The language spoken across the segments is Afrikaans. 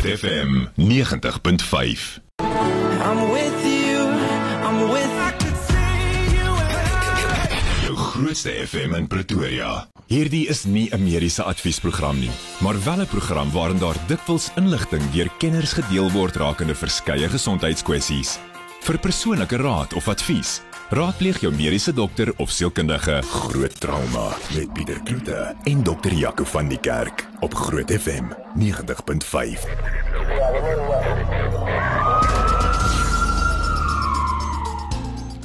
Groot FM 90.5. I'm with you. I'm with Jou grootste FM in Pretoria. Hierdie is nie 'n mediese adviesprogram nie, maar wel 'n program waarin daar dikwels inligting deur kenners gedeel word rakende verskeie gesondheidskwessies. Vir persoonlike raad of advies, raadpleeg jou mediese dokter of sielkundige. Groot trauma met Pieter Kloete en dokter Jaco van die Kerk op Groot FM 90.5.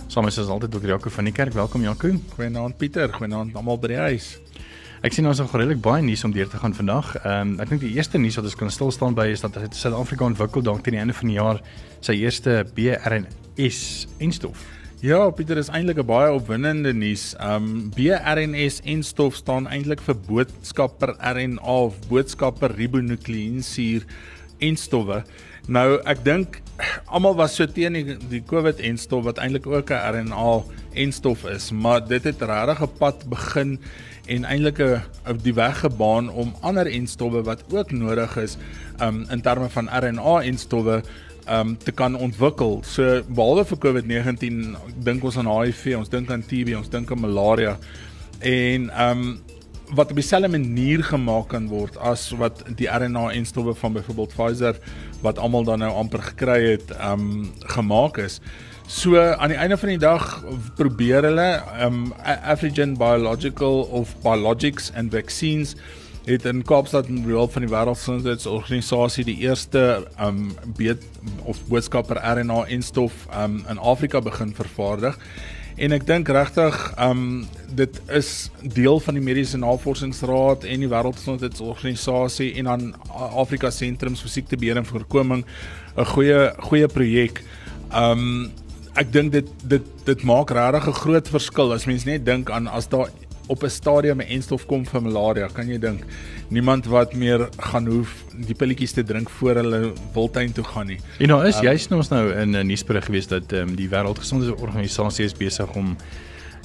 Saam is altyd Dr. Jaco van die kerk. Welkom Jaco. Goeienaand Pieter, goeienaand almal by die huis. Ek sien ons het redelik baie nuus om deur te gaan vandag. Ehm um, ek dink die eerste nuus wat ons kan stil staan by is dat Suid-Afrika ontwikkel dalk teen die einde van die jaar sy eerste BRNS enstof. Ja, Pieter is eintlik 'n baie opwindende nuus. Um BRNS en stof staan eintlik vir boodskapper RNA of boodskapper ribonukleïnsuur en stowwe. Nou ek dink almal was so teen die, die COVID en stof wat eintlik ook 'n RNA en stof is, maar dit het regtig 'n pad begin en eintlik 'n die weg gebaan om ander en stowwe wat ook nodig is um in terme van RNA en stowwe um te kan ontwikkel. So behalwe vir COVID-19 dink ons aan HIV, ons dink aan TB, ons dink aan malaria en um wat op dieselfde manier gemaak kan word as wat die RNA en stowwe van byvoorbeeld Pfizer wat almal dan nou amper gekry het um gemaak is. So aan die einde van die dag probeer hulle um Afrigen Biological of Biologics and Vaccines het in Kaapstad in behulp van die Wêreldgesondheidsorganisasie die eerste um beet of boodskapper RNA en stof um in Afrika begin vervaardig. En ek dink regtig um dit is deel van die Mediese Navorsingsraad en die Wêreldgesondheidsorganisasie en dan Afrika Sentrums vir Siektebeheer en Voorkoming 'n goeie goeie projek. Um ek dink dit dit dit maak regtig 'n groot verskil as mens net dink aan as daar op 'n stadium 'n enstof kom vir malaria, kan jy dink niemand wat meer gaan hoef die pilletjies te drink voor hulle wildtuin toe gaan nie. En nou is um, nou ons nou in 'n nuusberig gewees dat ehm um, die Wêreldgesondheidsorganisasie is besig om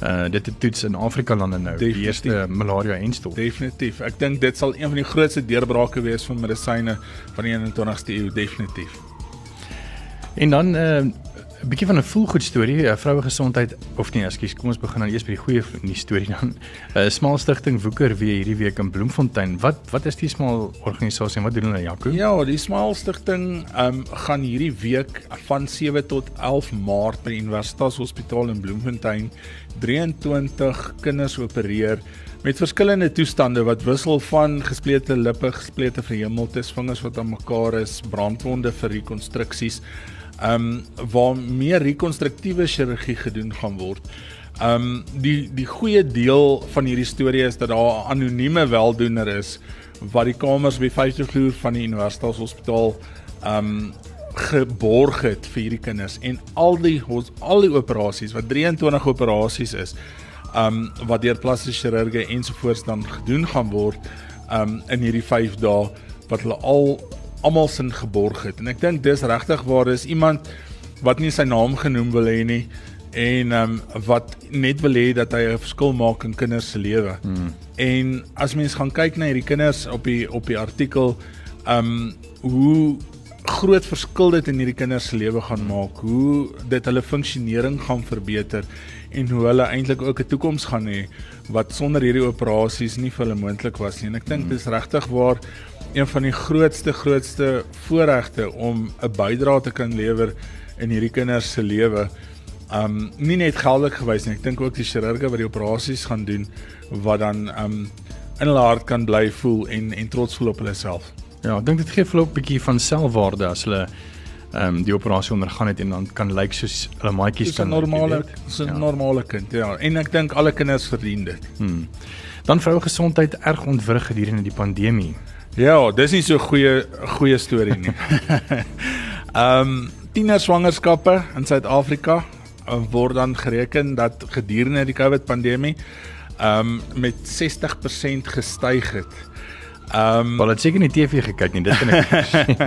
uh dit te toets in Afrika lande nou definitief. die eerste malaria enstof. Definitief. Ek dink dit sal een van die grootste deurbrake wees van medisyne van die 21ste eeu definitief. En dan uh 'n bietjie van 'n voelgoed storie, 'n vroue gesondheid of nee, ekskuus, kom ons begin dan eers by die goeie nuus storie dan. 'n Smal stigting woeker weer hierdie week in Bloemfontein. Wat wat is die smal organisasie en wat doen hulle, Jaco? Ja, die smal stigting ehm um, gaan hierdie week van 7 tot 11 Maart by die Universiteitshospitaal in Bloemfontein 23 kinders opereer met verskillende toestande wat wissel van gesplete lippe, gesplete verhemeltes, vingers wat aan mekaar is, brandwonde vir rekonstruksies ehm um, waar meer rekonstruktiewe chirurgie gedoen gaan word. Ehm um, die die goeie deel van hierdie storie is dat daar 'n anonieme weldoener is wat die kamers by 50 vloer van die Universiteitshospitaal ehm um, geborg het vir hierdie kinders en al die al die operasies wat 23 operasies is um wat deur plastiese chirurge ensovoorts dan gedoen gaan word um in hierdie 5 dae wat hulle al almal sin geborg het. En ek dink dis regtig waar is iemand wat nie sy naam genoem wil hê nie en ehm um, wat net wil hê dat hy 'n verskil maak in kinders se lewe. Hmm. En as mens gaan kyk na hierdie kinders op die op die artikel ehm um, hoe groot verskil dit in hierdie kinders se lewe gaan maak, hoe dit hulle funksionering gaan verbeter en hoe hulle eintlik ook 'n toekoms gaan hê wat sonder hierdie operasies nie vir hulle moontlik was nie. En ek dink hmm. dis regtig waar een van die grootste grootste voorregte om 'n bydrae te kan lewer in hierdie kinders se lewe. Um nie net geldelik gewys nie, ek dink ook die chirurge wat die operasies gaan doen wat dan um in hulle hart kan bly voel en en trots voel op hulle self. Ja, ek dink dit gee vir hulle 'n bietjie van selfwaarde as hulle ehm um, die operasie ondergaan het en dan kan lyk soos hulle maatjies kan normale so 'n ja. normale kind ja en ek dink alle kinders verdien dit. Hmm. Dan vrou gesondheid erg ontwrig gedurende die pandemie. Ja, dis nie so goeie goeie storie nie. Ehm um, tiener swangerskappe in Suid-Afrika uh, word dan gereken dat gedurende die COVID pandemie ehm um, met 60% gestyg het. Ehm um, Wel, het seker nie TV gekyk nie, dit kan ek.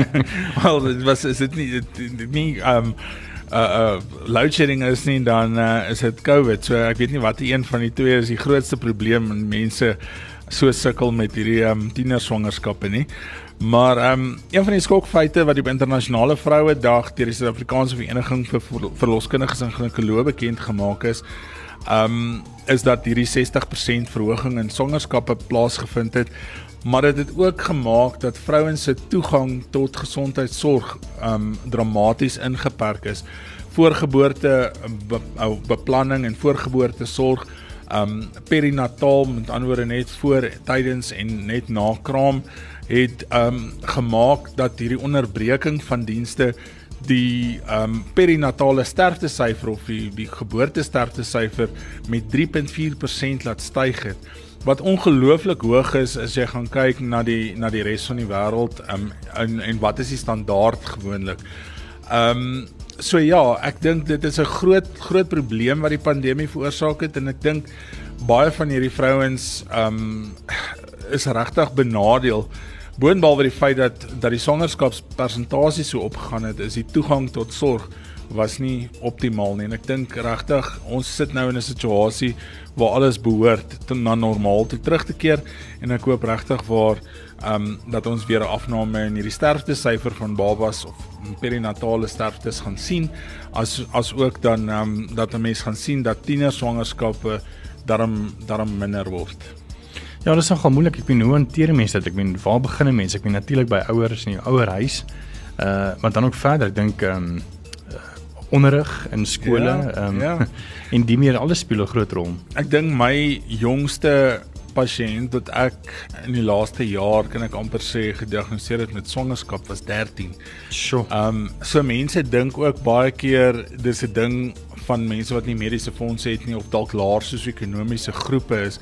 Wel, dit was is dit nie dit nie ehm um, uh uh load shedding is nie dan uh, is dit COVID. So ek weet nie watter een van die twee is die grootste probleem en mense so sukkel met hierdie um, tienerswangerskappe nie. Maar ehm um, een van die skokfeite wat die internasionale vroue dag deur die Suid-Afrikaanse Vereniging vir Verloskundiges en Ginekoloë bekend gemaak is, ehm um, is dat hierdie 60% verhoging in swangerskappe plaasgevind het maar dit het ook gemaak dat vrouens se toegang tot gesondheidsorg um dramaties ingeperk is. Voorgeboorte be, beplanning en voorgeboorte sorg um perinataal met ander woorde net voor tydens en net na kraam het um gemaak dat hierdie onderbreking van dienste die um perinatale sterftesyfer of die, die geboortesterftesyfer met 3.4% laat styg het wat ongelooflik hoog is as jy gaan kyk na die na die res van die wêreld um, en en wat is die standaard gewoonlik. Um, so ja, ek dink dit is 'n groot groot probleem wat die pandemie veroorsaak het en ek dink baie van hierdie vrouens ehm um, is regtig benadeel. Boonbehalwe die feit dat dat die swangerskapspersentasie so opgegaan het, is die toegang tot sorg was nie optimaal nie en ek dink regtig ons sit nou in 'n situasie waar alles behoort te na normaal toe terug te keer en ek hoop regtig waar ehm um, dat ons weer 'n afname in hierdie sterfte syfer van babas of perinatale sterftes gaan sien as as ook dan ehm um, dat 'n mens gaan sien dat tiener swangerskappe daarom daarom minder word. Ja, dit is nogal moeilik. Ek bedoel, hoe hanteer mense dit? Ek bedoel, waar begin mense? Ek bedoel natuurlik by ouers in die ouer huis. Uh, maar dan ook verder, ek dink ehm um, onderrig in skole ja, um, ja. en die meer alles speel 'n groot rol. Ek dink my jongste pasiënt wat ek in die laaste jaar kan ek amper sê gediagnoseer het met swangerskap was 13. Sjoe. Ehm um, so mense dink ook baie keer dis 'n ding van mense wat nie mediese fondse het nie of dalk laer sosio-ekonomiese groepe is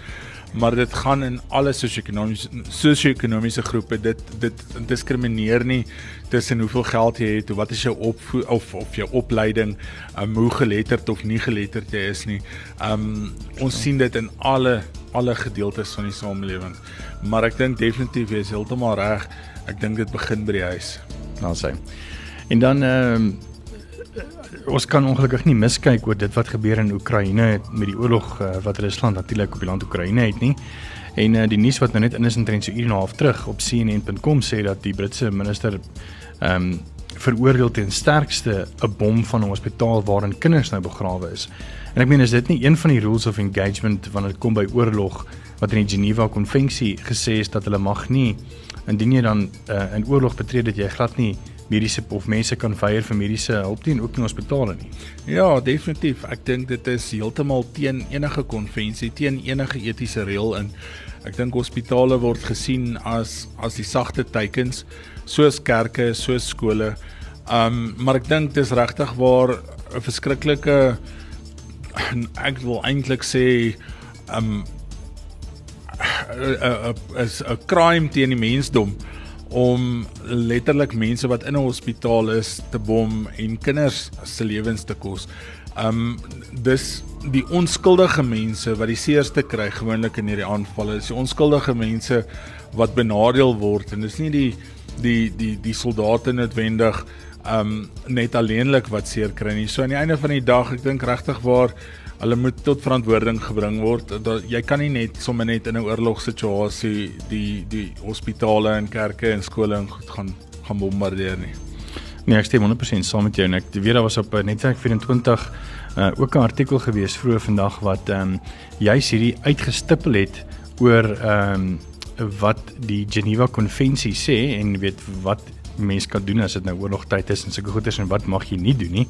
maar dit gaan in alle sosio-ekonomiese sosio-ekonomiese groepe dit dit diskrimineer nie tussen hoeveel geld jy het of wat is jou op of of jou opleiding um, hoe geletterd of nie geletterd jy is nie. Um ons sien dit in alle alle gedeeltes van die samelewing. Maar ek dink definitief jy is heeltemal reg. Ek dink dit begin by die huis. Nou sê. En dan ehm um, ons kan ongelukkig nie miskyk oor dit wat gebeur in Oekraïne met die oorlog uh, wat Rusland natuurlik op die land Oekraïne het nie. En uh, die nuus wat nou net in is intrent so uur en 'n half terug op CNN.com sê dat die Britse minister ehm um, veroordeel teen sterkste 'n bom van 'n hospitaal waarin kinders nou begrawe is. En ek meen is dit nie een van die rules of engagement wanneer dit kom by oorlog wat in die Geneva konvensie gesê is dat hulle mag nie indien jy dan uh, in oorlog betree dat jy glad nie mediese of mense kan weier vir mediese hulp teen ook in hospitale nie. Ja, definitief. Ek dink dit is heeltemal teen enige konvensie, teen enige etiese reël in. Ek dink hospitale word gesien as as die sagte teikens soos kerke, soos skole. Um maar ek dink dis regtig waar 'n verskriklike ek wil eintlik sê um 'n 'n 'n crime teen die mensdom om letterlik mense wat in 'n hospitaal is te bom en kinders se lewens te kos. Um dis die onskuldige mense wat die seerste kry gewoonlik in hierdie aanvalle. Dis die onskuldige mense wat benadeel word en dis nie die die die die soldate noodwendig um net alleenlik wat seer kry nie. So aan die einde van die dag, ek dink regtig waar hulle moet tot verantwoording gebring word. Dat jy kan nie net sommer net in 'n oorlogssituasie die die hospitale en kerke en skole en goed gaan gaan bombardeer nie. Nee, ek stem 100% saam met jou en ek weet daar was op eh, netwerk 24 uh, ook 'n artikel gewees vroeër vandag wat ehm um, juis hierdie uitgestippel het oor ehm um, wat die Geneva konvensie sê en weet wat mense kan doen as dit nou oorlogtyd is en sulke goeders en wat mag jy nie doen nie.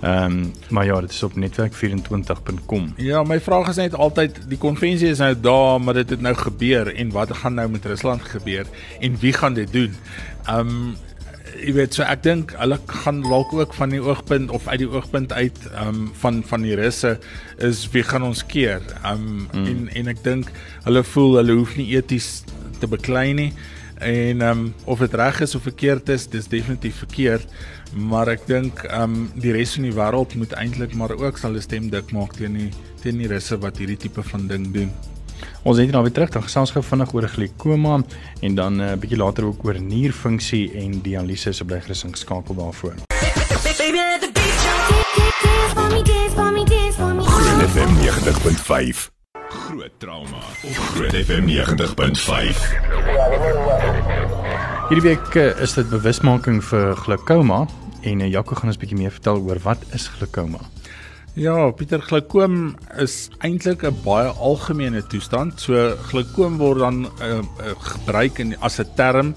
Ehm um, maar ja, dit is op netwerk24.com. Ja, my vraag is net altyd die konvensie is nou daar, maar dit het nou gebeur en wat gaan nou met Rusland gebeur en wie gaan dit doen? Ehm um, jy weet so ek dink hulle gaan dalk ook van die oogpunt of uit die oogpunt uit ehm um, van van die Russe is wie gaan ons keer? Ehm um, mm. en en ek dink hulle voel hulle hoef nie eties te beklei nie en ehm um, of dit reg is of verkeerd is, dis definitief verkeerd maar ek dink ehm um, die res van die wêreld moet eintlik maar ook sal 'n stem dik maak teen die teen die russe wat hierdie tipe van ding doen. Ons het nou weer terug dan gesels gou vinnig oor glikoma en dan 'n uh, eh, bietjie later ook oor nierfunksie en dialyse so bly gerus ingeskakel daarvoor. Groot FM 90.5 Groot trauma op Groot FM 90.5 Hierdie week uh, is dit bewusmaking vir glaukoma en uh, Jaco gaan ons 'n bietjie meer vertel oor wat is glaukoma. Ja, Pieter glaukoom is eintlik 'n baie algemene toestand. So glaukoom word dan uh, uh, gebruik in as 'n term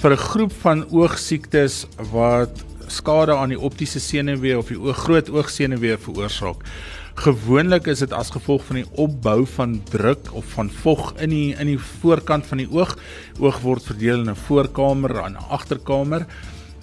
vir 'n groep van oogsiektes wat skade aan die optiese senuwee of die oog groot oogsenuwee veroorsaak. Gewoonlik is dit as gevolg van die opbou van druk of van vog in die in die voorkant van die oog. Oog word verdeel in 'n voorkamer en 'n agterkamer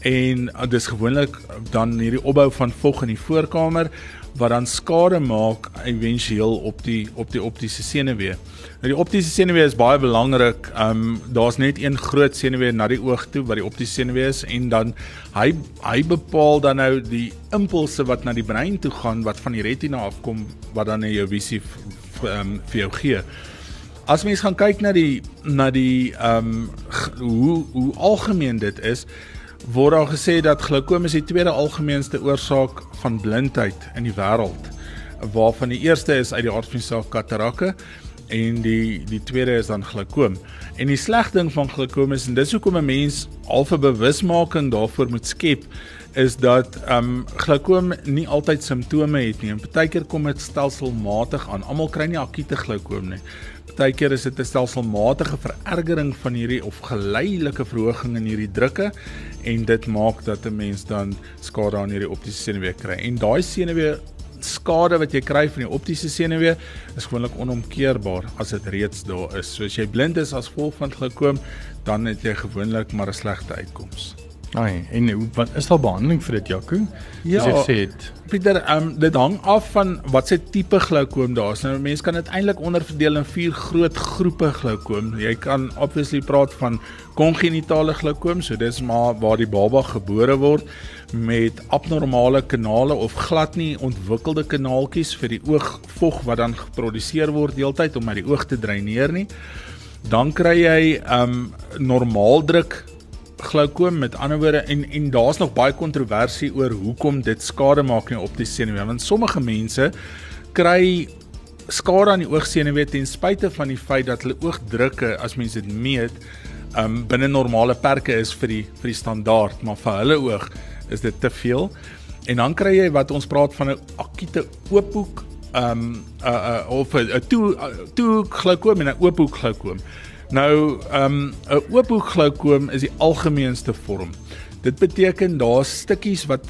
en uh, dis gewoonlik dan hierdie opbou van vog in die voorkamer wat dan skade maak éventueel op die op die optiese senuwee. Nou die optiese senuwee is baie belangrik. Ehm um, daar's net een groot senuwee na die oog toe wat die optiese senuwee is en dan hy hy bepaal dan nou die impulse wat na die brein toe gaan wat van die retina afkom wat dan jou visie ehm vir jou gee. As mens gaan kyk na die na die ehm um, hoe hoe algemeen dit is, word daar gesê dat glaukoom is die tweede algemeenste oorsaak van blindheid in die wêreld waarvan die eerste is uit die aard van die saak katarakke en die die tweede is dan glaukoom. En die sleg ding van glaukoom is en dis hoekom 'n mens al 'n bewusmaking daarvoor moet skep is dat ehm um, glaukoom nie altyd simptome het nie. En partykeer kom dit stelselmatig aan. Almal kry nie akute glaukoom nie. Partykeer is dit 'n stelselmatige verergering van hierdie of geleidelike verhoging in hierdie drukke en dit maak dat 'n mens dan skade aan hierdie optiese senuwee kry. En daai senuwee skade wat jy kry van die optiese senuwee is gewoonlik onomkeerbaar as dit reeds daar is. So as jy blind is as gevolg van glaukoom, dan het jy gewoonlik maar 'n slegte uitkoms. Ai, en wat is daar behandeling vir dit, Jaco? Ja, ek sê het. Pieter, um, dit hang af van wat se tipe glaukoom daar is. Nou mense kan dit eintlik onderverdeel in vier groot groepe glaukoom. Jy kan obviously praat van kongenitale glaukoom, so dis maar waar die baba gebore word met abnormale kanale of glad nie ontwikkelde kanaaltjies vir die oogvog wat dan geproduseer word deeltyd om uit die oog te dreineer nie. Dan kry jy um normaaldruk glaukoom met ander woorde en en daar's nog baie kontroversie oor hoekom dit skade maak nie op die senuwee want sommige mense kry skade aan die oogsenuwee ten spyte van die feit dat hulle oogdrukke as mense dit meet um binne normale perke is vir die vir die standaard maar vir hulle oog is dit te veel. En dan kry jy wat ons praat van 'n akute oophoek um uh, uh, of 'n toe toe glaukoom en 'n oophoek glaukoom Nou, ehm um, 'n oophoek glaukoom is die algemeenste vorm. Dit beteken daar's stukkies wat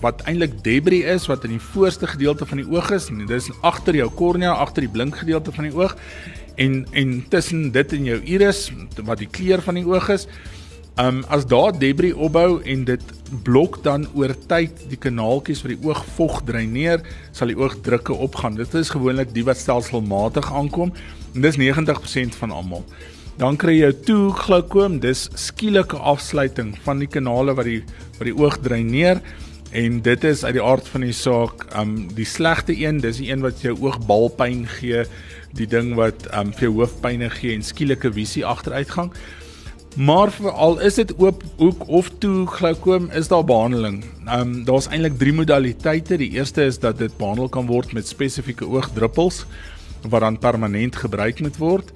wat eintlik debris is wat in die voorste gedeelte van die oog is. Dit is agter jou kornea, agter die blink gedeelte van die oog en en tussen dit en jou iris wat die kleur van die oog is. Um as daar debris opbou en dit blok dan oor tyd die kanaaltjies wat die oog vog dreineer, sal die oogdrukke opgaan. Dit is gewoonlik die wat stelselmatig aankom. En dis 90% van almal. Dan kry jy toe glaukoom, dis skielike afsluiting van die kanale wat die wat die oog dreineer en dit is uit die aard van die saak, um die slegte een, dis die een wat jou oogbalpyn gee, die ding wat um vir jou hoofpynne gee en skielike visie agteruitgang. Maar veral is dit oop hoek of toe glaukoom is daar behandeling. Um daar's eintlik drie modaliteite. Die eerste is dat dit behandel kan word met spesifieke oogdruppels wat dan permanent gebruik moet word.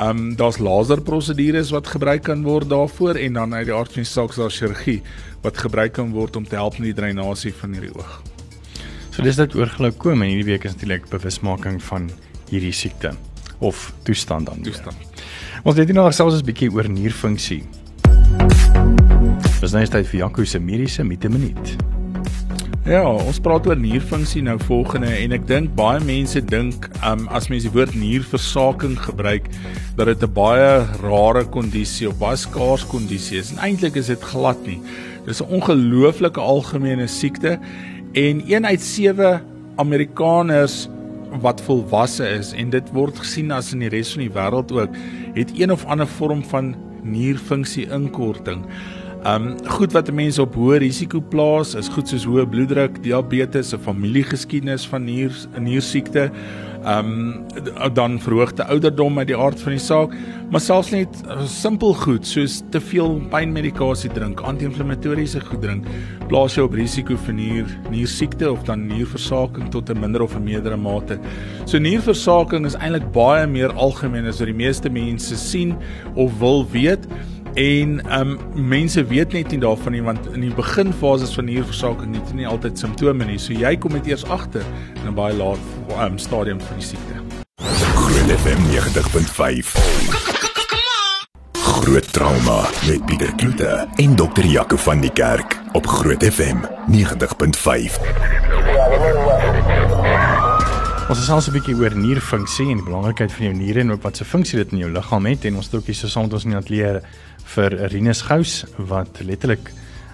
Um daar's laserprosedures wat gebruik kan word daarvoor en dan uit die aard van die saak daar chirurgie wat gebruik kan word om te help met die dreinasie van hierdie oog. So dis dit oor glaukoom en hierdie week is natuurlik bewusmaking van hierdie siekte of toestand dan. Toestand. Ons het hier nou gesels 'n bietjie oor nierfunksie. Dis nou tyd vir Jaco se mediese minuut. Ja, ons praat oor nierfunksie nou volgende en ek dink baie mense dink um, as mense die woord nierversaking gebruik dat dit 'n baie rare kondisie of baie skaars kondisie is. En eintlik is dit glad nie. Dis 'n ongelooflike algemene siekte en een uit 7 Amerikaners wat volwasse is en dit word gesien as in die res van die wêreld ook het een of ander vorm van nierfunksie inkorting. Um goed wat mense op hoë risiko plaas is goed soos hoë bloeddruk, diabetes, 'n familiegeskiedenis van nier niersiekte. Um dan verhoogde ouderdom uit die aard van die saak, maar selfs net uh, simpel goed soos te veel pynmedikasie drink, anti-inflammatoriese goed drink, plaas jou op risiko vir nier niersiekte of dan nierversaking tot 'n minder of 'n meerdere mate. So nierversaking is eintlik baie meer algemeen as wat die meeste mense sien of wil weet En ehm um, mense weet net nie daarvan nie want in die beginfases van nierversaking het jy nie altyd simptome nie. So jy kom dit eers agter in 'n baie laat um, stadium van die siekte. Groot FM 90.5. Groot trauma met Pieter Kloete en dokter Jaco van die Kerk op Groot FM 90.5. Ons is alsa 'n bietjie oor nierfunksie en die belangrikheid van jou niere en ook wat se funksie dit in jou liggaam het en ons het ook hier so saam met ons die ateljee vir Rinus Gous wat letterlik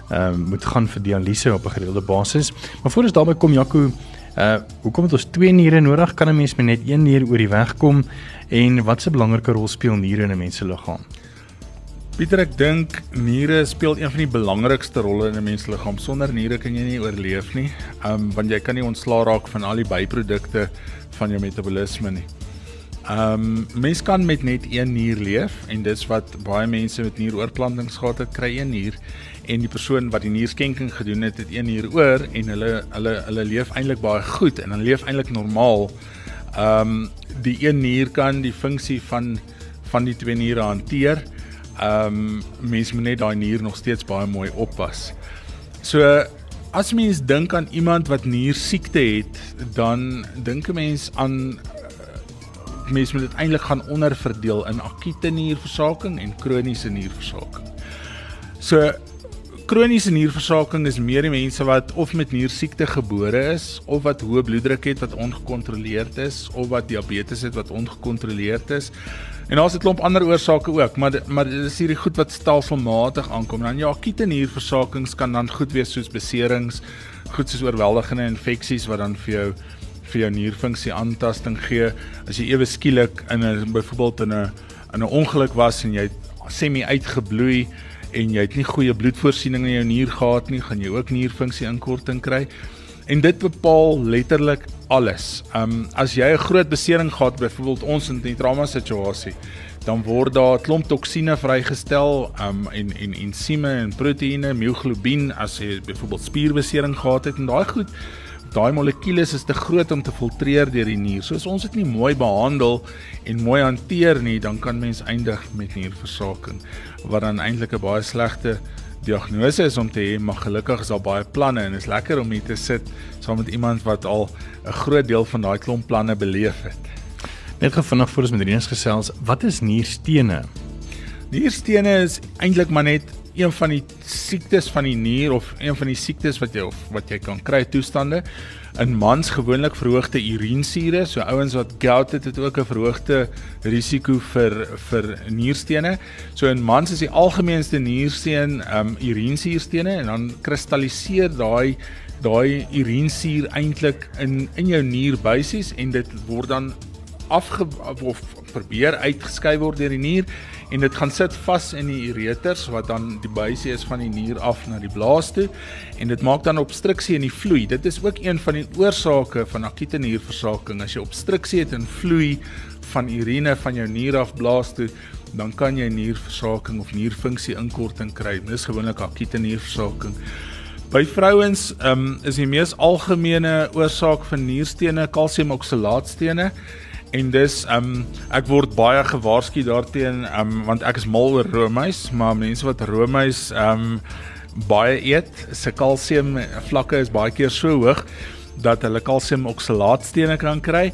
ehm uh, moet gaan vir dialyse op 'n gereelde basis. Maar voor ons daarby kom Jaco, uh hoekom het ons twee niere nodig? Kan 'n mens met net een nier oor die weg kom en wat 'n belangrike rol speel niere in 'n mens se liggaam? Pieter, ek dink niere speel een van die belangrikste rolle in 'n mens se liggaam. Sonder niere kan jy nie oorleef nie. Um want jy kan nie ontslaa raak van al die byprodukte van jou metabolisme nie. Um mens kan met net een nier leef en dis wat baie mense met nieroorplantings gehad het, kry een nier en die persoon wat die nierskenking gedoen het, het een nier oor en hulle hulle hulle leef eintlik baie goed en hulle leef eintlik normaal. Um die een nier kan die funksie van van die twee niere hanteer. Um mense moet net daai nier nog steeds baie mooi oppas. So as mens dink aan iemand wat niersiekte het, dan dink 'n mens aan mense moet dit eintlik gaan onderverdeel in akute nierversaking en kroniese nierversaking. So kroniese nierversaking is meer die mense wat of met niersiekte gebore is of wat hoë bloeddruk het wat ongekontroleerd is of wat diabetes het wat ongekontroleerd is. En daar's 'n klomp ander oorsake ook, maar maar dit is hierdie goed wat stelselmatig aankom. Dan ja, akute nierversakings kan dan goed wees soos beserings, goed soos oorweldigende infeksies wat dan vir jou vir jou nierfunksie aantasting gee as jy ewe skielik in 'n byvoorbeeld in 'n in 'n ongeluk was en jy semi uitgebloei en jy het nie goeie bloedvoorsiening in jou nier gehad nie, gaan jy ook nierfunksie inkorting kry. En dit bepaal letterlik alles. Um as jy 'n groot besering gehad byvoorbeeld ons in 'n trauma situasie, dan word daar 'n klomp toksine vrygestel um en en ensieme en proteïene, myoglobien as jy byvoorbeeld spierbesering gehad het en daai goed daai molekules is te groot om te filtreer deur die nier. So as ons dit nie mooi behandel en mooi hanteer nie, dan kan mens eindig met nierversaking wat dan eintlik 'n baie slegte diagnose is om te hê, maar gelukkig is daar baie planne en is lekker om hier te sit saam met iemand wat al 'n groot deel van daai klomp planne beleef het. Net gou vinnig voor ons met Renus gesels, wat is nierstene? Nierstene is eintlik maar net een van die siektes van die nier of een van die siektes wat jy of wat jy kan kry toestande in mans gewoonlik verhoogde urinsure so ouens wat gout het het ook 'n verhoogde risiko vir vir nierstene. So in mans is die algemeenste niersteen um urinsierstene en dan kristalliseer daai daai urinsuur eintlik in in jou nierbuisies en dit word dan afge of probeer uitgeskei word deur die nier en dit gaan sit vas in die ureters wat dan die buisie is van die nier af na die blaas toe en dit maak dan obstruksie in die vloei. Dit is ook een van die oorsake van akute nierversaking. As jy obstruksie het in vloei van urine van jou nier af blaas toe, dan kan jy nierversaking of nierfunksie inkorting kry. Dis gewoonlik akute nierversaking. By vrouens um, is die mees algemene oorsaak van nierstene kalsiumoksalaatstene En dis um ek word baie gewaarsku daarteen um want ek is mal oor roomys, maar mense wat roomys um baie eet, se kalsium vlakke is baie keer so hoog dat hulle kalsium oksalaatstene kan kry.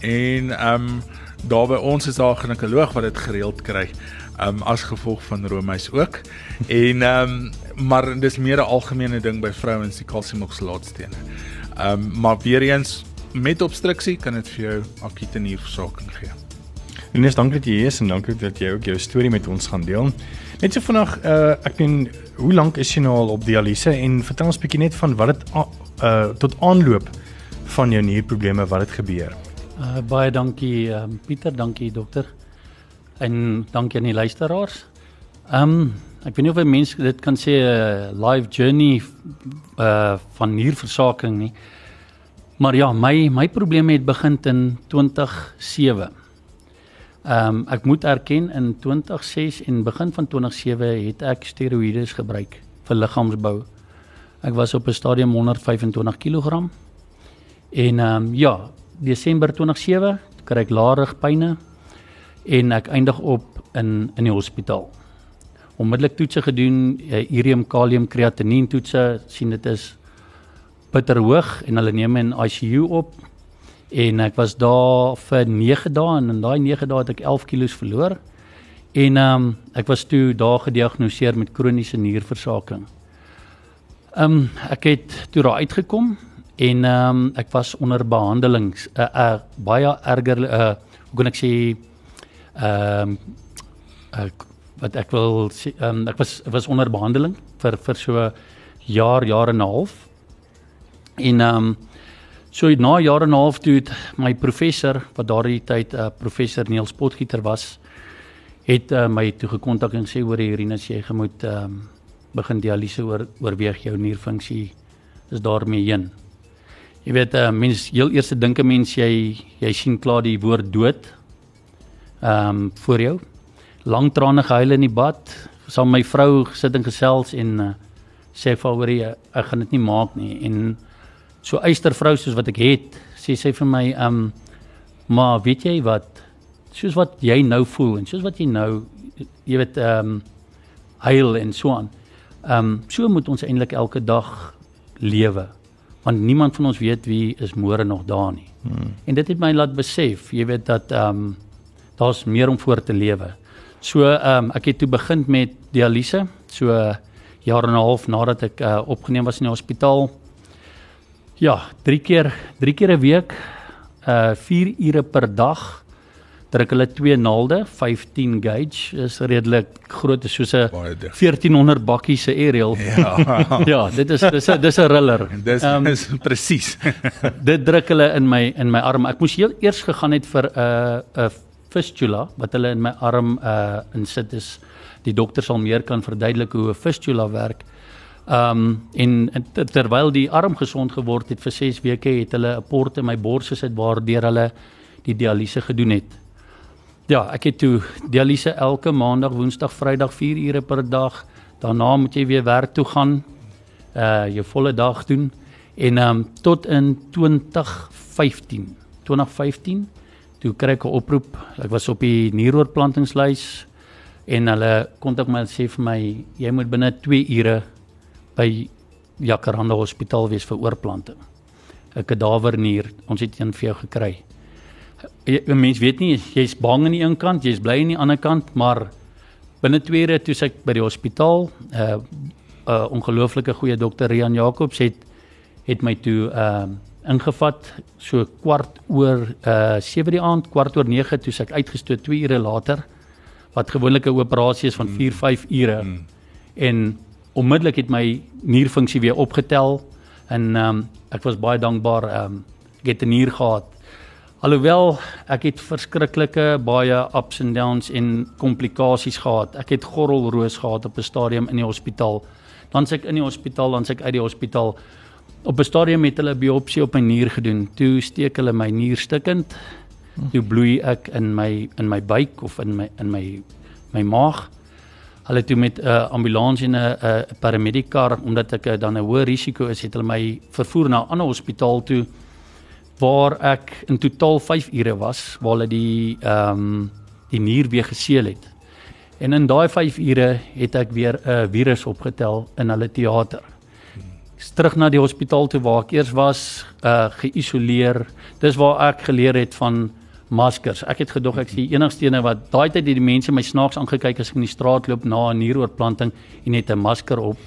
En um daar by ons is daar 'n ginekoloog wat dit gereeld kry um as gevolg van roomys ook. en um maar dis meer 'n algemene ding by vrouens die kalsium oksalaatstene. Um maar weer eens met obstruksie kan dit vir jou akute nierversaking gee. Ines, dankie dat jy hier is en dankie dat jy ook jou storie met ons gaan deel. Net so vinnig, uh ek meen, hoe lank is jy nou al op dialyse en vertel ons bietjie net van wat dit uh tot aanloop van jou nierprobleme wat het gebeur. Uh baie dankie uh, Pieter, dankie dokter. En dankie aan die luisteraars. Ehm um, ek weet nie of 'n mens dit kan sê 'n uh, live journey uh van nierversaking nie. Maar ja, my my probleme het begin in 2007. Ehm um, ek moet erken in 2006 en begin van 2007 het ek steroïde gebruik vir liggaamsbou. Ek was op 'n stadium 125 kg. En ehm um, ja, Desember 2007 kry ek larig pyne en ek eindig op in in die hospitaal. onmiddellik toetse gedoen, uh, urium, kalium, kreatinien toetse, sien dit is bitter hoog en hulle neem my in ICU op. En ek was daar vir 9 dae en in daai 9 dae het ek 11 kg verloor. En ehm um, ek was toe daar gediagnoseer met kroniese nierversaking. Ehm um, ek het toe daar uitgekom en ehm um, ek was onder behandeling 'n uh, uh, baie erger uh, hoe kan ek sê ehm um, uh, wat ek wil sê um, ek was was onder behandeling vir vir so jaar jaar en 'n half. En ehm um, so na jaar en 'n half toe het my professor wat daardie tyd 'n uh, professor Niels Potgieter was het uh, my toe gekontak en sê hoor Irinus jy moet ehm um, begin dialyse oor oorweeg jou nierfunksie is daarmee heen. Jy weet uh, mens heel eers dink 'n mens jy jy sien klaar die woord dood ehm um, voor jou. Lang trane gehuil in die bad, saam my vrou gesit en gesels en uh, sê vir haar jy ek gaan dit nie maak nie en so eystervrou soos wat ek het, sê sy vir my ehm um, maar weet jy wat soos wat jy nou voel en soos wat jy nou jy weet ehm um, huil en so aan. Ehm um, so moet ons eintlik elke dag lewe want niemand van ons weet wie is môre nog daar nie. Hmm. En dit het my laat besef, jy weet dat ehm um, daar's meer om voor te lewe. So ehm um, ek het toe begin met dialyse, so jaar en 'n half nadat ek uh, opgeneem was in die hospitaal. Ja, 3 keer 3 keer 'n week, uh 4 ure per dag druk hulle twee naalde 15 gauge is redelik groot is soos 'n 1400 bakkie se aerial. Ja. ja, dit is dis 'n dis 'n riller. Dis um, is presies. dit druk hulle in my in my arm. Ek moes heel eers gegaan het vir 'n uh, 'n fistula wat hulle in my arm uh insit is. Die dokter sal meer kan verduidelik hoe 'n fistula werk. Um en, terwyl die arm gesond geword het vir 6 weke het hulle 'n port in my bors gesit waardeur hulle die dialyse gedoen het. Ja, ek het toe dialyse elke maandag, woensdag, vrydag 4 ure per dag. Daarna moet jy weer werk toe gaan. Uh jou volle dag doen en um tot in 2015. 2015 toe kry ek 'n oproep. Ek was op die nieroorplantingslys en hulle kontak my en sê vir my jy moet binne 2 ure by Jacaranda Hospitaal wees vir oorplanting. 'n Kadaver nier. Ons het een vir jou gekry. 'n mens weet nie jy's bang aan die een kant, jy's bly aan die ander kant, maar binne 2 ure toe ek by die hospitaal 'n uh, 'n uh, ongelooflike goeie dokter Rian Jacobs het het my toe ehm uh, ingevat so kwart oor uh 7 die aand, kwart oor 9 toe ek uitgestoot 2 ure later wat gewoonlik 'n operasie is van 4 5 ure. Mm. En onmiddellik het my nierfunksie weer opgetel en ehm um, ek was baie dankbaar ehm um, ek het 'n nier gehad Alhoewel ek het verskriklike baie ups and downs en komplikasies gehad. Ek het gorrelroos gehad op 'n stadium in die hospitaal. Dan s'ek in die hospitaal, dan s'ek uit die hospitaal. Op 'n stadium het hulle 'n biopsie op my nier gedoen. Toe steek hulle my nier stikkend. Toe bloei ek in my in my buik of in my in my my maag. Hulle toe met 'n uh, ambulans en 'n uh, paramedikar omdat ek uh, dan 'n hoë risiko is, het hulle my vervoer na 'n ander hospitaal toe waar ek in totaal 5 ure was waar hulle die ehm um, die nier weer geseël het. En in daai 5 ure het ek weer 'n uh, virus opgetel in hulle teater. Ek's terug na die hospitaal toe waar ek eers was, uh geïsoleer. Dis waar ek geleer het van maskers. Ek het gedog ek is die enigste een wat daai tyd het die mense my snaaks aangekyk as ek in die straat loop na 'n nieroorplanting en het 'n masker op.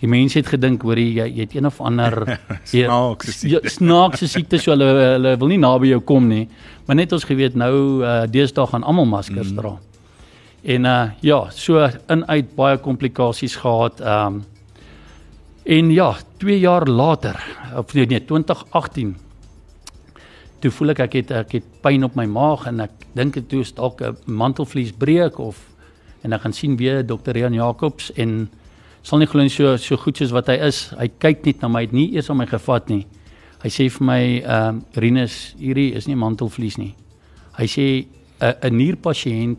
Die mense het gedink hoor jy jy het een of ander snaaks ja, snaakse siekte so hulle hulle wil nie naby jou kom nie. Maar net ons geweet nou uh, deesdae gaan almal maskers mm. dra. En uh ja, so in uit baie komplikasies gehad. Um en ja, 2 jaar later, of nee, nee 2018 toe voel ek ek het ek het pyn op my maag en ek dink dit is dalk 'n mantelvlies breek of en ek gaan sien weer dokter Rian Jacobs en sal nie glo so so goed soos wat hy is. Hy kyk net na my, hy het nie eers aan my gevat nie. Hy sê vir my ehm um, Rinus, hierdie is nie mantelvlies nie. Hy sê 'n 'n nierpasiënt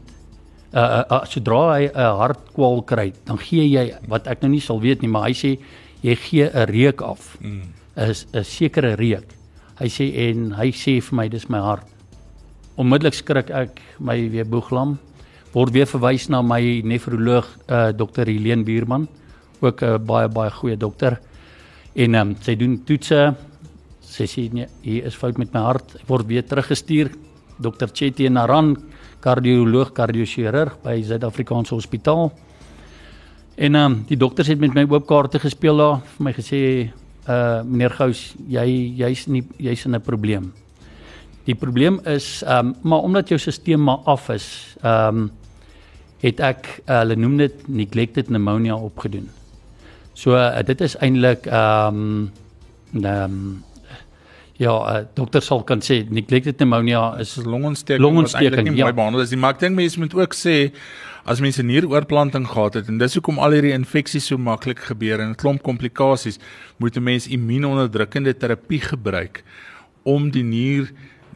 uh, uh, uh, sodra hy 'n hartkwal kry, dan gee jy wat ek nou nie sal weet nie, maar hy sê jy gee 'n reuk af. 'n mm. 'n sekere reuk. Hy sê en hy sê vir my dis my hart. Onmiddellik skrik ek my weer boeglam. word weer verwys na my nefroloog uh, dokter Helene Buurman, ook 'n uh, baie baie goeie dokter. En um, sy doen toetse. Sy sê nee, hier is fout met my hart. Ek word weer teruggestuur dokter Chetty Naran, kardioloog, kardiochirurg by Suid-Afrikaanse Hospitaal. En um, die dokters het met my oop kaarte gespeel daar, vir my gesê uh meneer Gous, jy jy's nie jy's in 'n probleem. Die probleem is ehm um, maar omdat jou stelsel maar af is, ehm um, het ek uh, hulle noem dit neglected pneumonia opgedoen. So uh, dit is eintlik ehm um, ehm um, ja, uh, dokter sal kan sê neglected pneumonia is longontsteking, longontsteking wat eintlik nie ja. mooi behandel is nie, maar ek dink mense moet ook sê as mense nieroorplanting gehad het en dis hoekom al hierdie infeksies so maklik gebeur en 'n klomp komplikasies, moet 'n mens immuunonderdrukkende terapie gebruik om die nier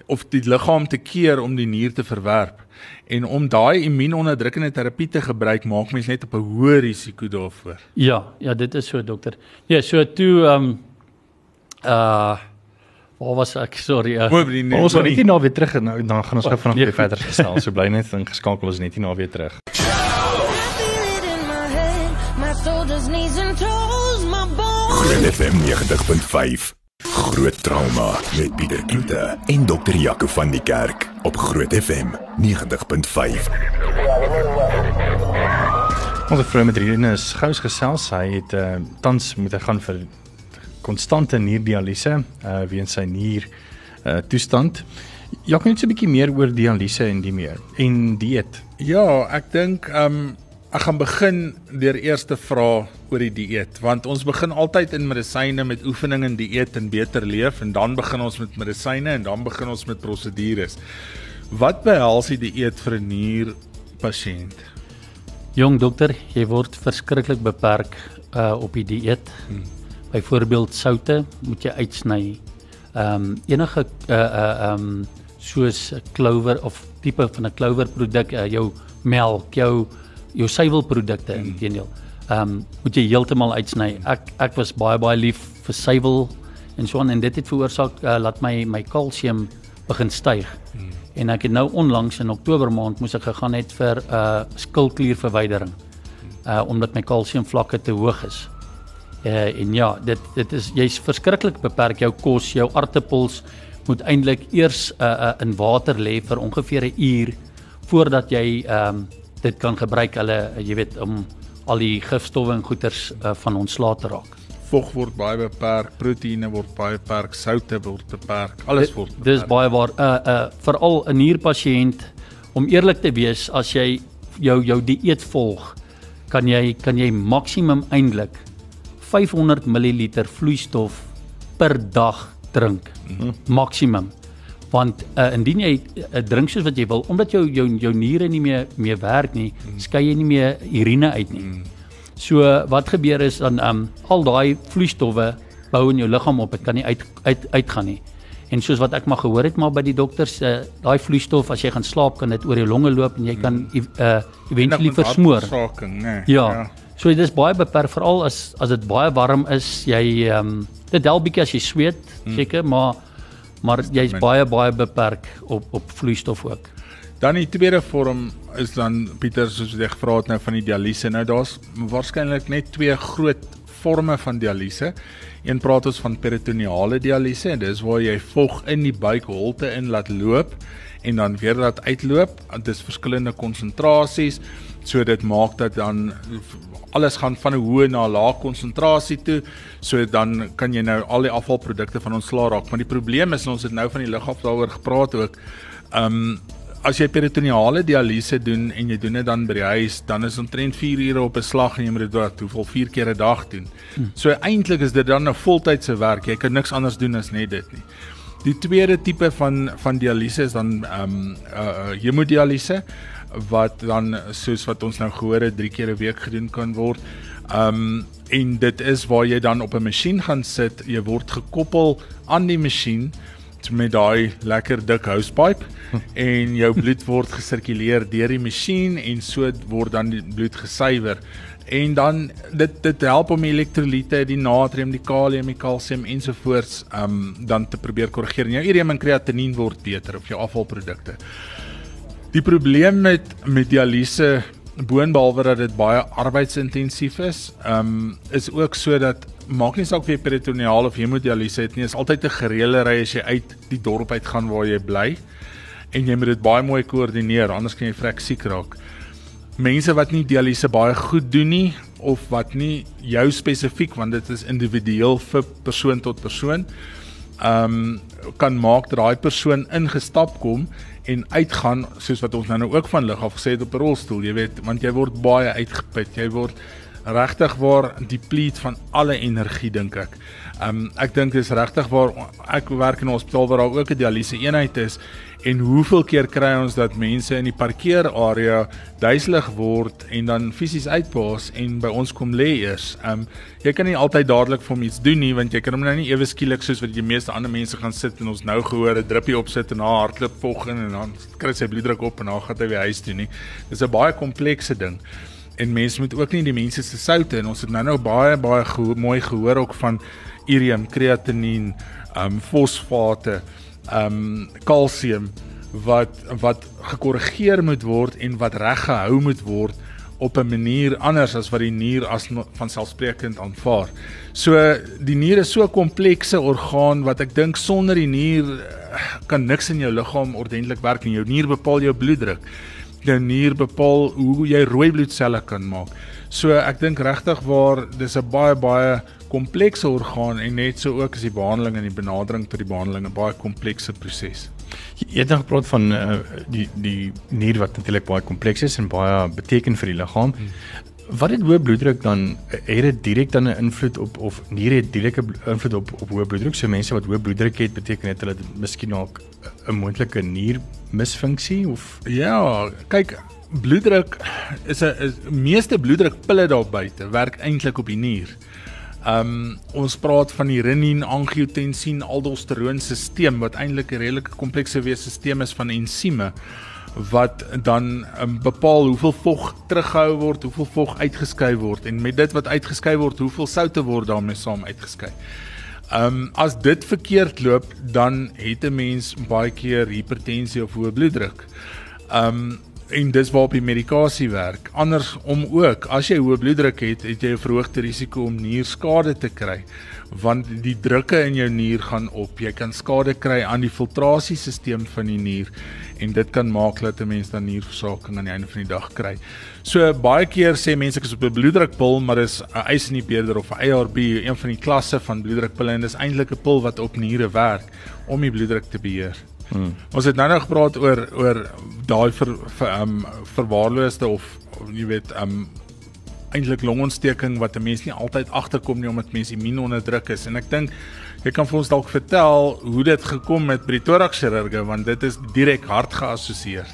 of die liggaam te keer om die nier te verwerp. En om daai immuunonderdrukkende terapie te gebruik, maak mens net op 'n hoë risiko daarvoor. Ja, ja, dit is so dokter. Ja, so toe ehm um, uh waar was ek? Sorry. Uh, die Maar ons gaan net nie. nie na weer terug en nou dan gaan ons gou vanaand nee, weer verder gesels. So bly net ingeskakel, ons net nie na weer terug. Groot FM 90.5. Groot trauma met Pieter Kloete en dokter Jaco van die Kerk op Groot FM 90.5. Ons vrou met hierdie is gous gesels. Hy het uh, tans moet hy gaan vir konstante nierdialyse uh weens sy nier uh toestand. Ja, kan jy net so 'n bietjie meer oor dialyse en die meer en dieet? Ja, ek dink um, ek gaan begin deur eers te vra oor die dieet want ons begin altyd in medisyne met oefening en dieet en beter leef en dan begin ons met medisyne en dan begin ons met prosedures. Wat behels die dieet vir 'n nierpasiënt? Jong dokter, jy word verskriklik beperk uh op die dieet. Hmm. Byvoorbeeld soute moet jy uitsny. Ehm um, enige uh uh ehm um, soos 'n clover of tipe van 'n clover produk, uh, jou melk, jou jou suiwelprodukte hmm. inteendeel. Ehm um, moet jy heeltemal uitsny. Ek ek was baie baie lief vir suiwel en so aan en dit het veroorsaak uh, laat my my kalsium begin styg. Hmm. En ek het nou onlangs in Oktober maand moes ek gegaan het vir 'n uh, skilklierverwydering. Uh omdat my kalsiumvlakke te hoog is. Uh en ja, dit dit is jy's verskriklik beperk jou kos, jou aartappels moet eintlik eers uh, uh in water lê vir ongeveer 'n uur voordat jy ehm um, dit kan gebruik hulle uh, jy weet om al die gifstowwe en goeters uh, van ontslae te raak. Vog word baie beperk, proteïene word baie beperk, soutte word beperk, alles word beperk. Dis baie waar uh uh veral 'n nierpasiënt om eerlik te wees as jy jou jou dieet volg kan jy kan jy maksimum eintlik 500 ml vloeistof per dag drink. Mm -hmm. Maksimum. Want uh, indien jy uh, drink soos wat jy wil omdat jou jou jou niere nie meer meer werk nie, skei jy nie meer urine uit nie. Mm. So wat gebeur is dan um al daai vloeistowwe bou in jou liggaam op, dit kan nie uit uit uitgaan nie. En soos wat ek maar gehoor het maar by die dokters, uh, daai vloeistof as jy gaan slaap kan dit oor jou longe loop en jy kan uh eventually versmoor. Nee. Ja. ja. So dit is baie beperk veral as as dit baie warm is, jy ehm um, dit help bietjie as jy sweet, seker, hmm. maar maar jy's baie baie beperk op op vloeistof ook. Dan die tweede vorm is dan Pieter soos jy gevra het nou van die dialyse. Nou daar's waarskynlik net twee groot forme van dialyse. Een praat ons van peritoneale dialyse en dis waar jy vog in die buikholte in laat loop en dan weer laat uitloop. Dit is verskillende konsentrasies. So dit maak dat dan alles gaan van 'n hoë na 'n lae konsentrasie toe. So dan kan jy nou al die afvalprodukte van ontslaa raak. Maar die probleem is en ons het nou van die lig af daaroor gepraat ook. Um as jy peritoneale dialyse doen en jy doen dit dan by die huis, dan is omtrent 4 ure op 'n slag en jy moet dit wat hoeveel 4 keer 'n dag doen. Hmm. So eintlik is dit dan 'n voltydse werk. Jy kan niks anders doen as net dit nie. Die tweede tipe van van dialyse is dan ehm um, uh hemodialyse wat dan soos wat ons nou gehoor het 3 keer 'n week gedoen kan word. Um en dit is waar jy dan op 'n masjien gaan sit, jy word gekoppel aan die masjien met daai lekker dik housepipe en jou bloed word gesirkuleer deur die masjien en so word dan die bloed gesuiwer. En dan dit dit help om die elektrolyte, die natrium, die kalium, die kalsium ensovoorts um dan te probeer korrigeer. Jou ureum en kreatinien word beter of jou afvalprodukte. Die probleem met met dialyse boonbehalwe dat dit baie arbeidsintensief is, ehm um, is ook so dat maak nie saak of jy peritoneale of hemodialyse het nie, is altyd 'n gereelde ry as jy uit die dorp uit gaan waar jy bly en jy moet dit baie mooi koördineer anders kan jy vrek siek raak. Mense wat nie dialyse baie goed doen nie of wat nie jou spesifiek want dit is individueel vir persoon tot persoon ehm um, kan maak dat daai persoon ingestap kom en uitgaan soos wat ons nou nou ook van lig af gesê het op 'n rolstoel, jy weet, want jy word baie uitgeput, jy word regtig waar deplete van alle energie dink ek. Um ek dink dis regtig waar ek werk in 'n hospitaal waar daar ook 'n dialyse eenheid is en hoeveel keer kry ons dat mense in die parkeerarea duiselig word en dan fisies uitpaas en by ons kom lê eers. Um jy kan nie altyd dadelik vir hom iets doen nie want jy kan hom nou nie ewe skielik soos wat die meeste ander mense gaan sit en ons nou gehoor 'n druppie opsit en na hardloop volgende en dan kry sy bloeddruk op en dan gaan hy weer huis toe nie. Dis 'n baie komplekse ding en mense moet ook nie die mense se soutte en ons het nou nou baie baie geho mooi gehoor ook van urium, kreatinien, um fosfate, um kalsium wat wat gekorrigeer moet word en wat reg gehou moet word op 'n manier anders as wat die nier as van selfsprekend aanvaar. So die nier is so 'n komplekse orgaan wat ek dink sonder die nier eh, kan niks in jou liggaam ordentlik werk nie. Jou nier bepaal jou bloeddruk jou nier bepaal hoe jy rooi bloedselle kan maak. So ek dink regtig waar dis 'n baie baie komplekse orgaan en net so ook is die behandeling en die benadering tot die behandeling 'n baie komplekse proses. Jy het nou gepraat van uh, die die nier wat natuurlik baie kompleks is en baie beteken vir die liggaam. Hmm. Wat het hoë bloeddruk dan het dit direk dan 'n invloed op of nier het direkte invloed op op hoë bloeddruk? So mense wat hoë bloeddruk het, beteken dit hulle het miskien ook 'n moontlike niermisfunksie of ja, kyk bloeddruk is 'n meeste bloeddrukpille daar buite werk eintlik op die nier. Um ons praat van die renin angiotensin aldosteroon stelsel wat eintlik 'n redelike komplekse wees stelsel is van ensieme wat dan um, bepaal hoeveel vog teruggehou word, hoeveel vog uitgeskei word en met dit wat uitgeskei word, hoeveel soutte word daarmee saam uitgeskei. Ehm um, as dit verkeerd loop, dan het 'n mens baie keer hipertensie of hoë bloeddruk. Ehm um, en dis waarop die medikasie werk. Andersom ook, as jy hoë bloeddruk het, het jy 'n verhoogde risiko om nierskade te kry want die drukke in jou nier gaan op. Jy kan skade kry aan die filtrasiesisteem van die nier en dit kan maak dat 'n mens dan nierversaking aan die einde van die dag kry. So baie keer sê mense ek is op 'n bloeddrukpil, maar dis 'n eisenbeerder of 'n ARB, een van die klasse van bloeddrukpille en dis eintlik 'n pil wat op niere werk om die bloeddruk te beheer. Hmm. Ons het nou nog gepraat oor oor daai vir ehm um, verwaarloosde of jy weet um, eintlik longontsteking wat 'n mens nie altyd agterkom nie omdat mense immuun onderdruk is en ek dink jy kan vir ons dalk vertel hoe dit gekom het by die thorax chirurge want dit is direk hart geassosieer.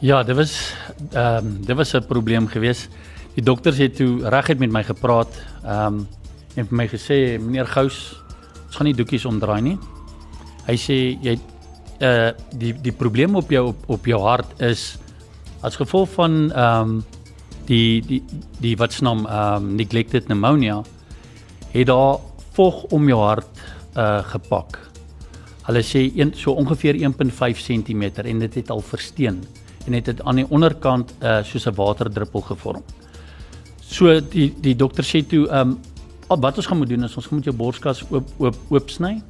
Ja, dit was ehm um, dit was 'n probleem geweest. Die dokters het toe reguit met my gepraat ehm um, en vir my gesê meneer Gous, ons gaan nie doekies omdraai nie. Hy sê jy uh die die probleem op jou op, op jou hart is as gevolg van ehm um, die die die wat se naam ehm um, neglected pneumonia het daar vog om jou hart uh gepak. Hulle sê een so ongeveer 1.5 cm en dit het al versteen en dit het aan die onderkant uh soos 'n waterdruppel gevorm. So die die dokter sê toe ehm um, wat ons gaan moet doen is ons moet jou borskas oop oop oop sny.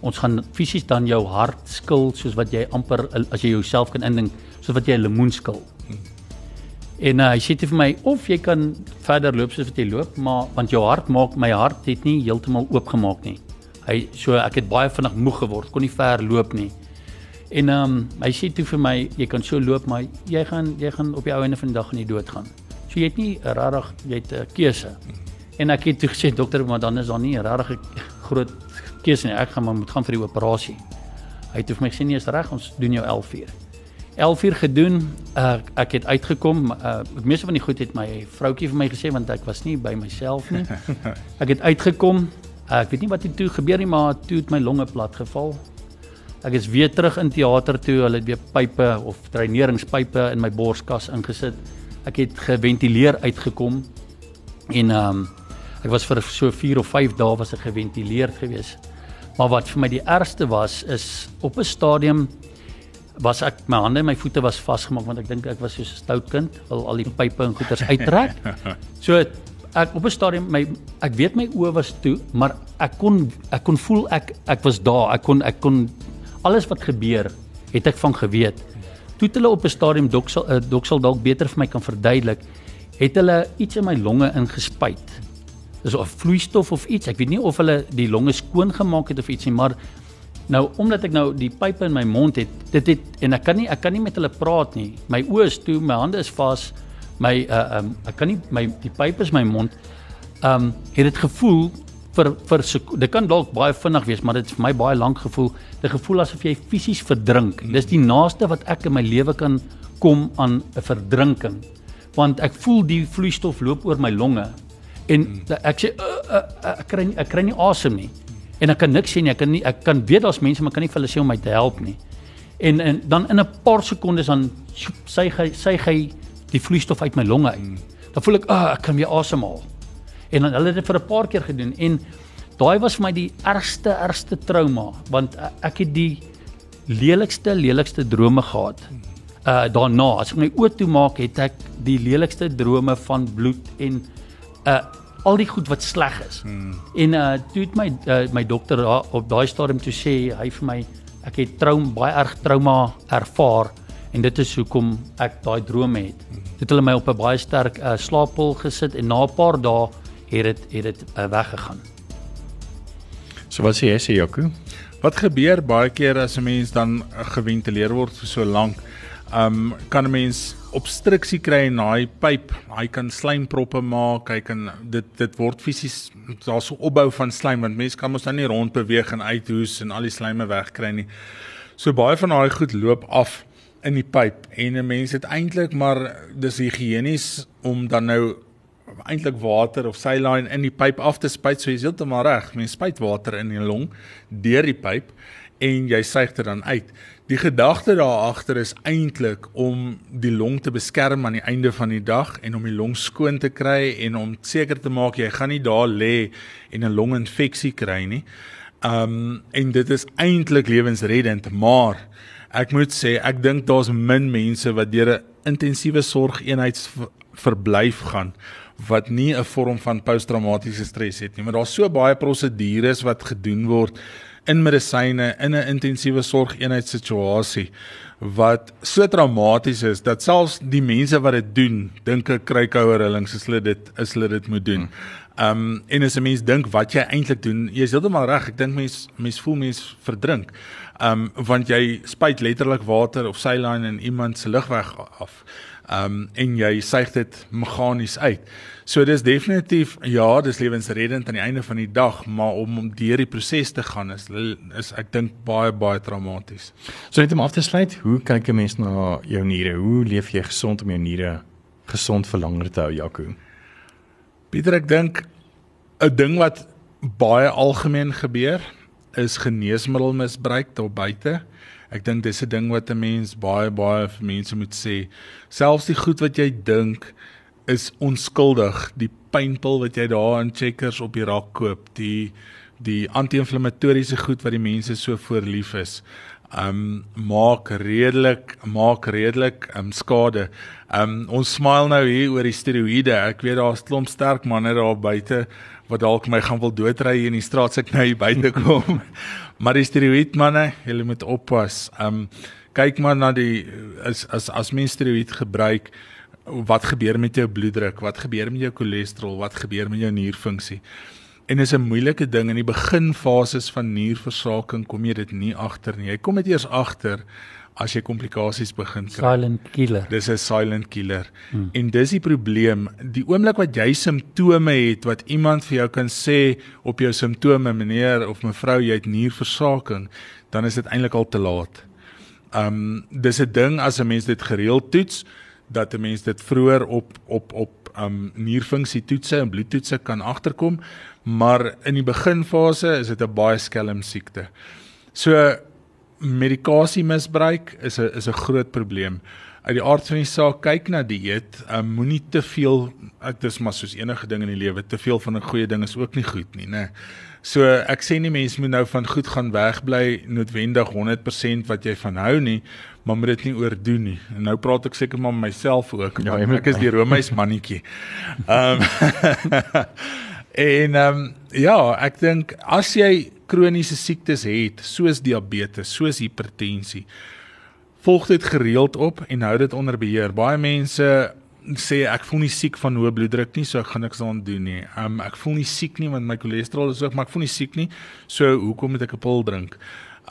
Ons gaan fisies dan jou hart skil soos wat jy amper as jy jouself kan indink soos wat jy 'n lemoen skil. En uh, hy sê vir my of jy kan verder loop soos wat jy loop, maar want jou hart maak my hart het nie heeltemal oopgemaak nie. Hy so ek het baie vinnig moeg geword, kon nie ver loop nie. En ehm um, hy sê toe vir my jy kan so loop, maar jy gaan jy gaan op die ou einde van die dag in die dood gaan. So jy het nie regtig jy het 'n keuse. En ek het toe gesê dokter, maar dan is daar nie 'n regtig groot keuse nie. Ek gaan maar moet gaan vir die operasie. Hy het vir my gesê nee, is reg, ons doen jou 11 uur. 11 uur gedoen. Uh, ek het uitgekom. Uh, meeste van die goed het my vroutjie vir my gesê want ek was nie by myself nie. Ek het uitgekom. Uh, ek weet nie wat toe gebeur nie, maar toe het my longe plat geval. Ek is weer terug in teater toe. Hulle het weer pype of dreineringspype in my borskas ingesit. Ek het geventileer uitgekom en ehm um, ek was vir so 4 of 5 dae was ek geventileerd geweest. Maar wat vir my die ergste was is op 'n stadium was ek my hande en my voete was vasgemaak want ek dink ek was so 'n stout kind, wil al die pype en goeters uittrek. So ek op 'n stadium my ek weet my oë was toe, maar ek kon ek kon voel ek ek was daar. Ek kon ek kon alles wat gebeur het ek van geweet. Toe het hulle op 'n stadium doksel uh, doksel dalk beter vir my kan verduidelik, het hulle iets in my longe ingespuit. Dis 'n vloeistof of iets. Ek weet nie of hulle die longe skoon gemaak het of ietsie, maar nou omdat ek nou die pype in my mond het, dit het en ek kan nie ek kan nie met hulle praat nie. My oë is toe, my hande is vas. My uh um ek kan nie my die pype is my mond. Um het dit gevoel vir vir dit kan dalk baie vinnig wees, maar dit het vir my baie lank gevoel. Dit gevoel asof jy fisies verdrink. Dis die naaste wat ek in my lewe kan kom aan 'n verdrinking. Want ek voel die vloeistof loop oor my longe en ek sê uh, uh, uh, ek kry ek kry nie asem nie. En ek kan niks sê nie. Ek kan nie ek kan weet daar's mense maar kan nie vir hulle sê om my te help nie. En en dan in 'n paar sekondes dan sy hy sy hy die vloeistof uit my longe uit. Dan voel ek, "Ag, oh, ek kan weer asemhaal." En dan hulle het dit vir 'n paar keer gedoen en daai was vir my die ergste ergste trauma want uh, ek het die lelikste lelikste drome gehad. Uh daarna, as ek my oë toe maak, het ek die lelikste drome van bloed en uh al die goed wat sleg is. Hmm. En uh toe het my uh, my dokter daar op daai stadium toe sê hy vir my ek het traum baie erg trauma ervaar en dit is hoekom ek daai drome het. Dit het hulle my op 'n baie sterk uh, slaappil gesit en na 'n paar dae het dit het dit uh, weggegaan. So wat sê jy sê Jaco? Wat gebeur baie keer as 'n mens dan geventileer word vir so lank? Um kan 'n mens obstruksie kry in daai pyp. Hy kan slijmproppe maak. Hy kan dit dit word fisies daar's so opbou van slijm want mense kan mos nou nie rond beweeg en uithoes en al die slijme wegkry nie. So baie van daai goed loop af in die pyp en 'n mens het eintlik maar dis higienies om dan nou eintlik water of saline in die pyp af te spuit, so jy's heeltemal reg. Mens spuit water in die long deur die pyp en jy suig dit dan uit. Die gedagte daar agter is eintlik om die long te beskerm aan die einde van die dag en om die long skoon te kry en om seker te maak jy gaan nie daar lê en 'n longinfeksie kry nie. Um en dit is eintlik lewensreddend, maar ek moet sê ek dink daar's min mense wat deur 'n intensiewe sorgeenheidsverblyf gaan wat nie 'n vorm van posttraumatiese stres het nie, maar daar's so baie prosedures wat gedoen word in medisyne in 'n intensiewe sorgeenheidssituasie wat so traumaties is dat selfs die mense wat dit doen, dink ek kry koue rillings as hulle dit as hulle dit moet doen. Um en as 'n mens dink wat jy eintlik doen, jy's heeltemal reg. Ek dink mens mens voel mens verdrink. Um want jy spuit letterlik water of saline in iemand se lugweg af. Um en jy suig dit meganies uit. So dis definitief ja, dis lewensreddend aan die einde van die dag, maar om om deur die proses te gaan is is ek dink baie baie traumaties. So net om af te sluit, hoe kyk 'n mens na jou niere? Hoe leef jy gesond om jou niere gesond vir langer te hou, Jaco? Pieter, ek dink 'n ding wat baie algemeen gebeur is geneesmiddelmisbruik daar buite. Ek dink dis 'n ding wat 'n mens baie baie vir mense moet sê. Selfs die goed wat jy dink is onskuldig, die pynpil wat jy daar in Checkers op die rak koop, die die anti-inflammatoriese goed wat die mense so voorlief is. Um maak redelik maak redelik um skade. Um ons smile nou hier oor die steroïde. Ek weet daar's klomp sterk manne daar buite wat dalk my gaan wil doodry hier in die straat as ek nou hier buite kom. maar die steroïd manne, julle moet oppas. Um kyk maar na die as as as mens steroïd gebruik, wat gebeur met jou bloeddruk? Wat gebeur met jou cholesterol? Wat gebeur met jou nierfunksie? En is 'n moeilike ding in die beginfases van nierversaking kom jy dit nie agter nie. Jy kom dit eers agter as jy komplikasies begin kry. Silent killer. Dis 'n silent killer. Hmm. En dis die probleem. Die oomblik wat jy simptome het wat iemand vir jou kan sê op jou simptome, meneer of mevrou, jy het nierversaking, dan is dit eintlik al te laat. Um dis 'n ding as 'n mens dit gereeld toets dat 'n mens dit vroeër op op op um nierfunksie toetse en bloedtoetse kan agterkom, maar in die beginfase is dit 'n baie skelm siekte. So medikasie misbruik is 'n is 'n groot probleem. uit die aard van die saak kyk na dieet. Um, Moenie te veel dit is maar soos enige ding in die lewe, te veel van 'n goeie ding is ook nie goed nie, né? So ek sê nie mense moet nou van goed gaan wegbly noodwendig 100% wat jy van hou nie, maar moet dit nie oordoen nie. En nou praat ek seker maar met myself ook. Ja, moet ek is die Romeis mannetjie. Ehm en ehm um, ja, ek dink as jy kroniese siektes het, soos diabetes, soos hipertensie, volg dit gereeld op en hou dit onder beheer. Baie mense sê ek voel nie siek van hoë bloeddruk nie, so ek gaan niks daaraan doen nie. Um ek voel nie siek nie want my cholesterol is hoog, maar ek voel nie siek nie. So hoekom moet ek 'n pil drink?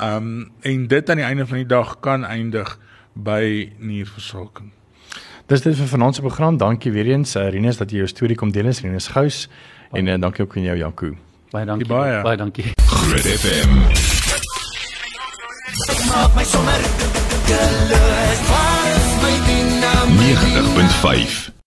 Um en dit aan die einde van die dag kan eindig by nierversaking. Dis dit vir vanaand se program. Dankie weer eens uh, Rinus dat jy jou storie kom deel. Rinus Gous en uh, dankie ook aan jou Janku. Baie dankie. baie. Baie dankie. Groot FM. Maak my sommer is dinamies? 90.5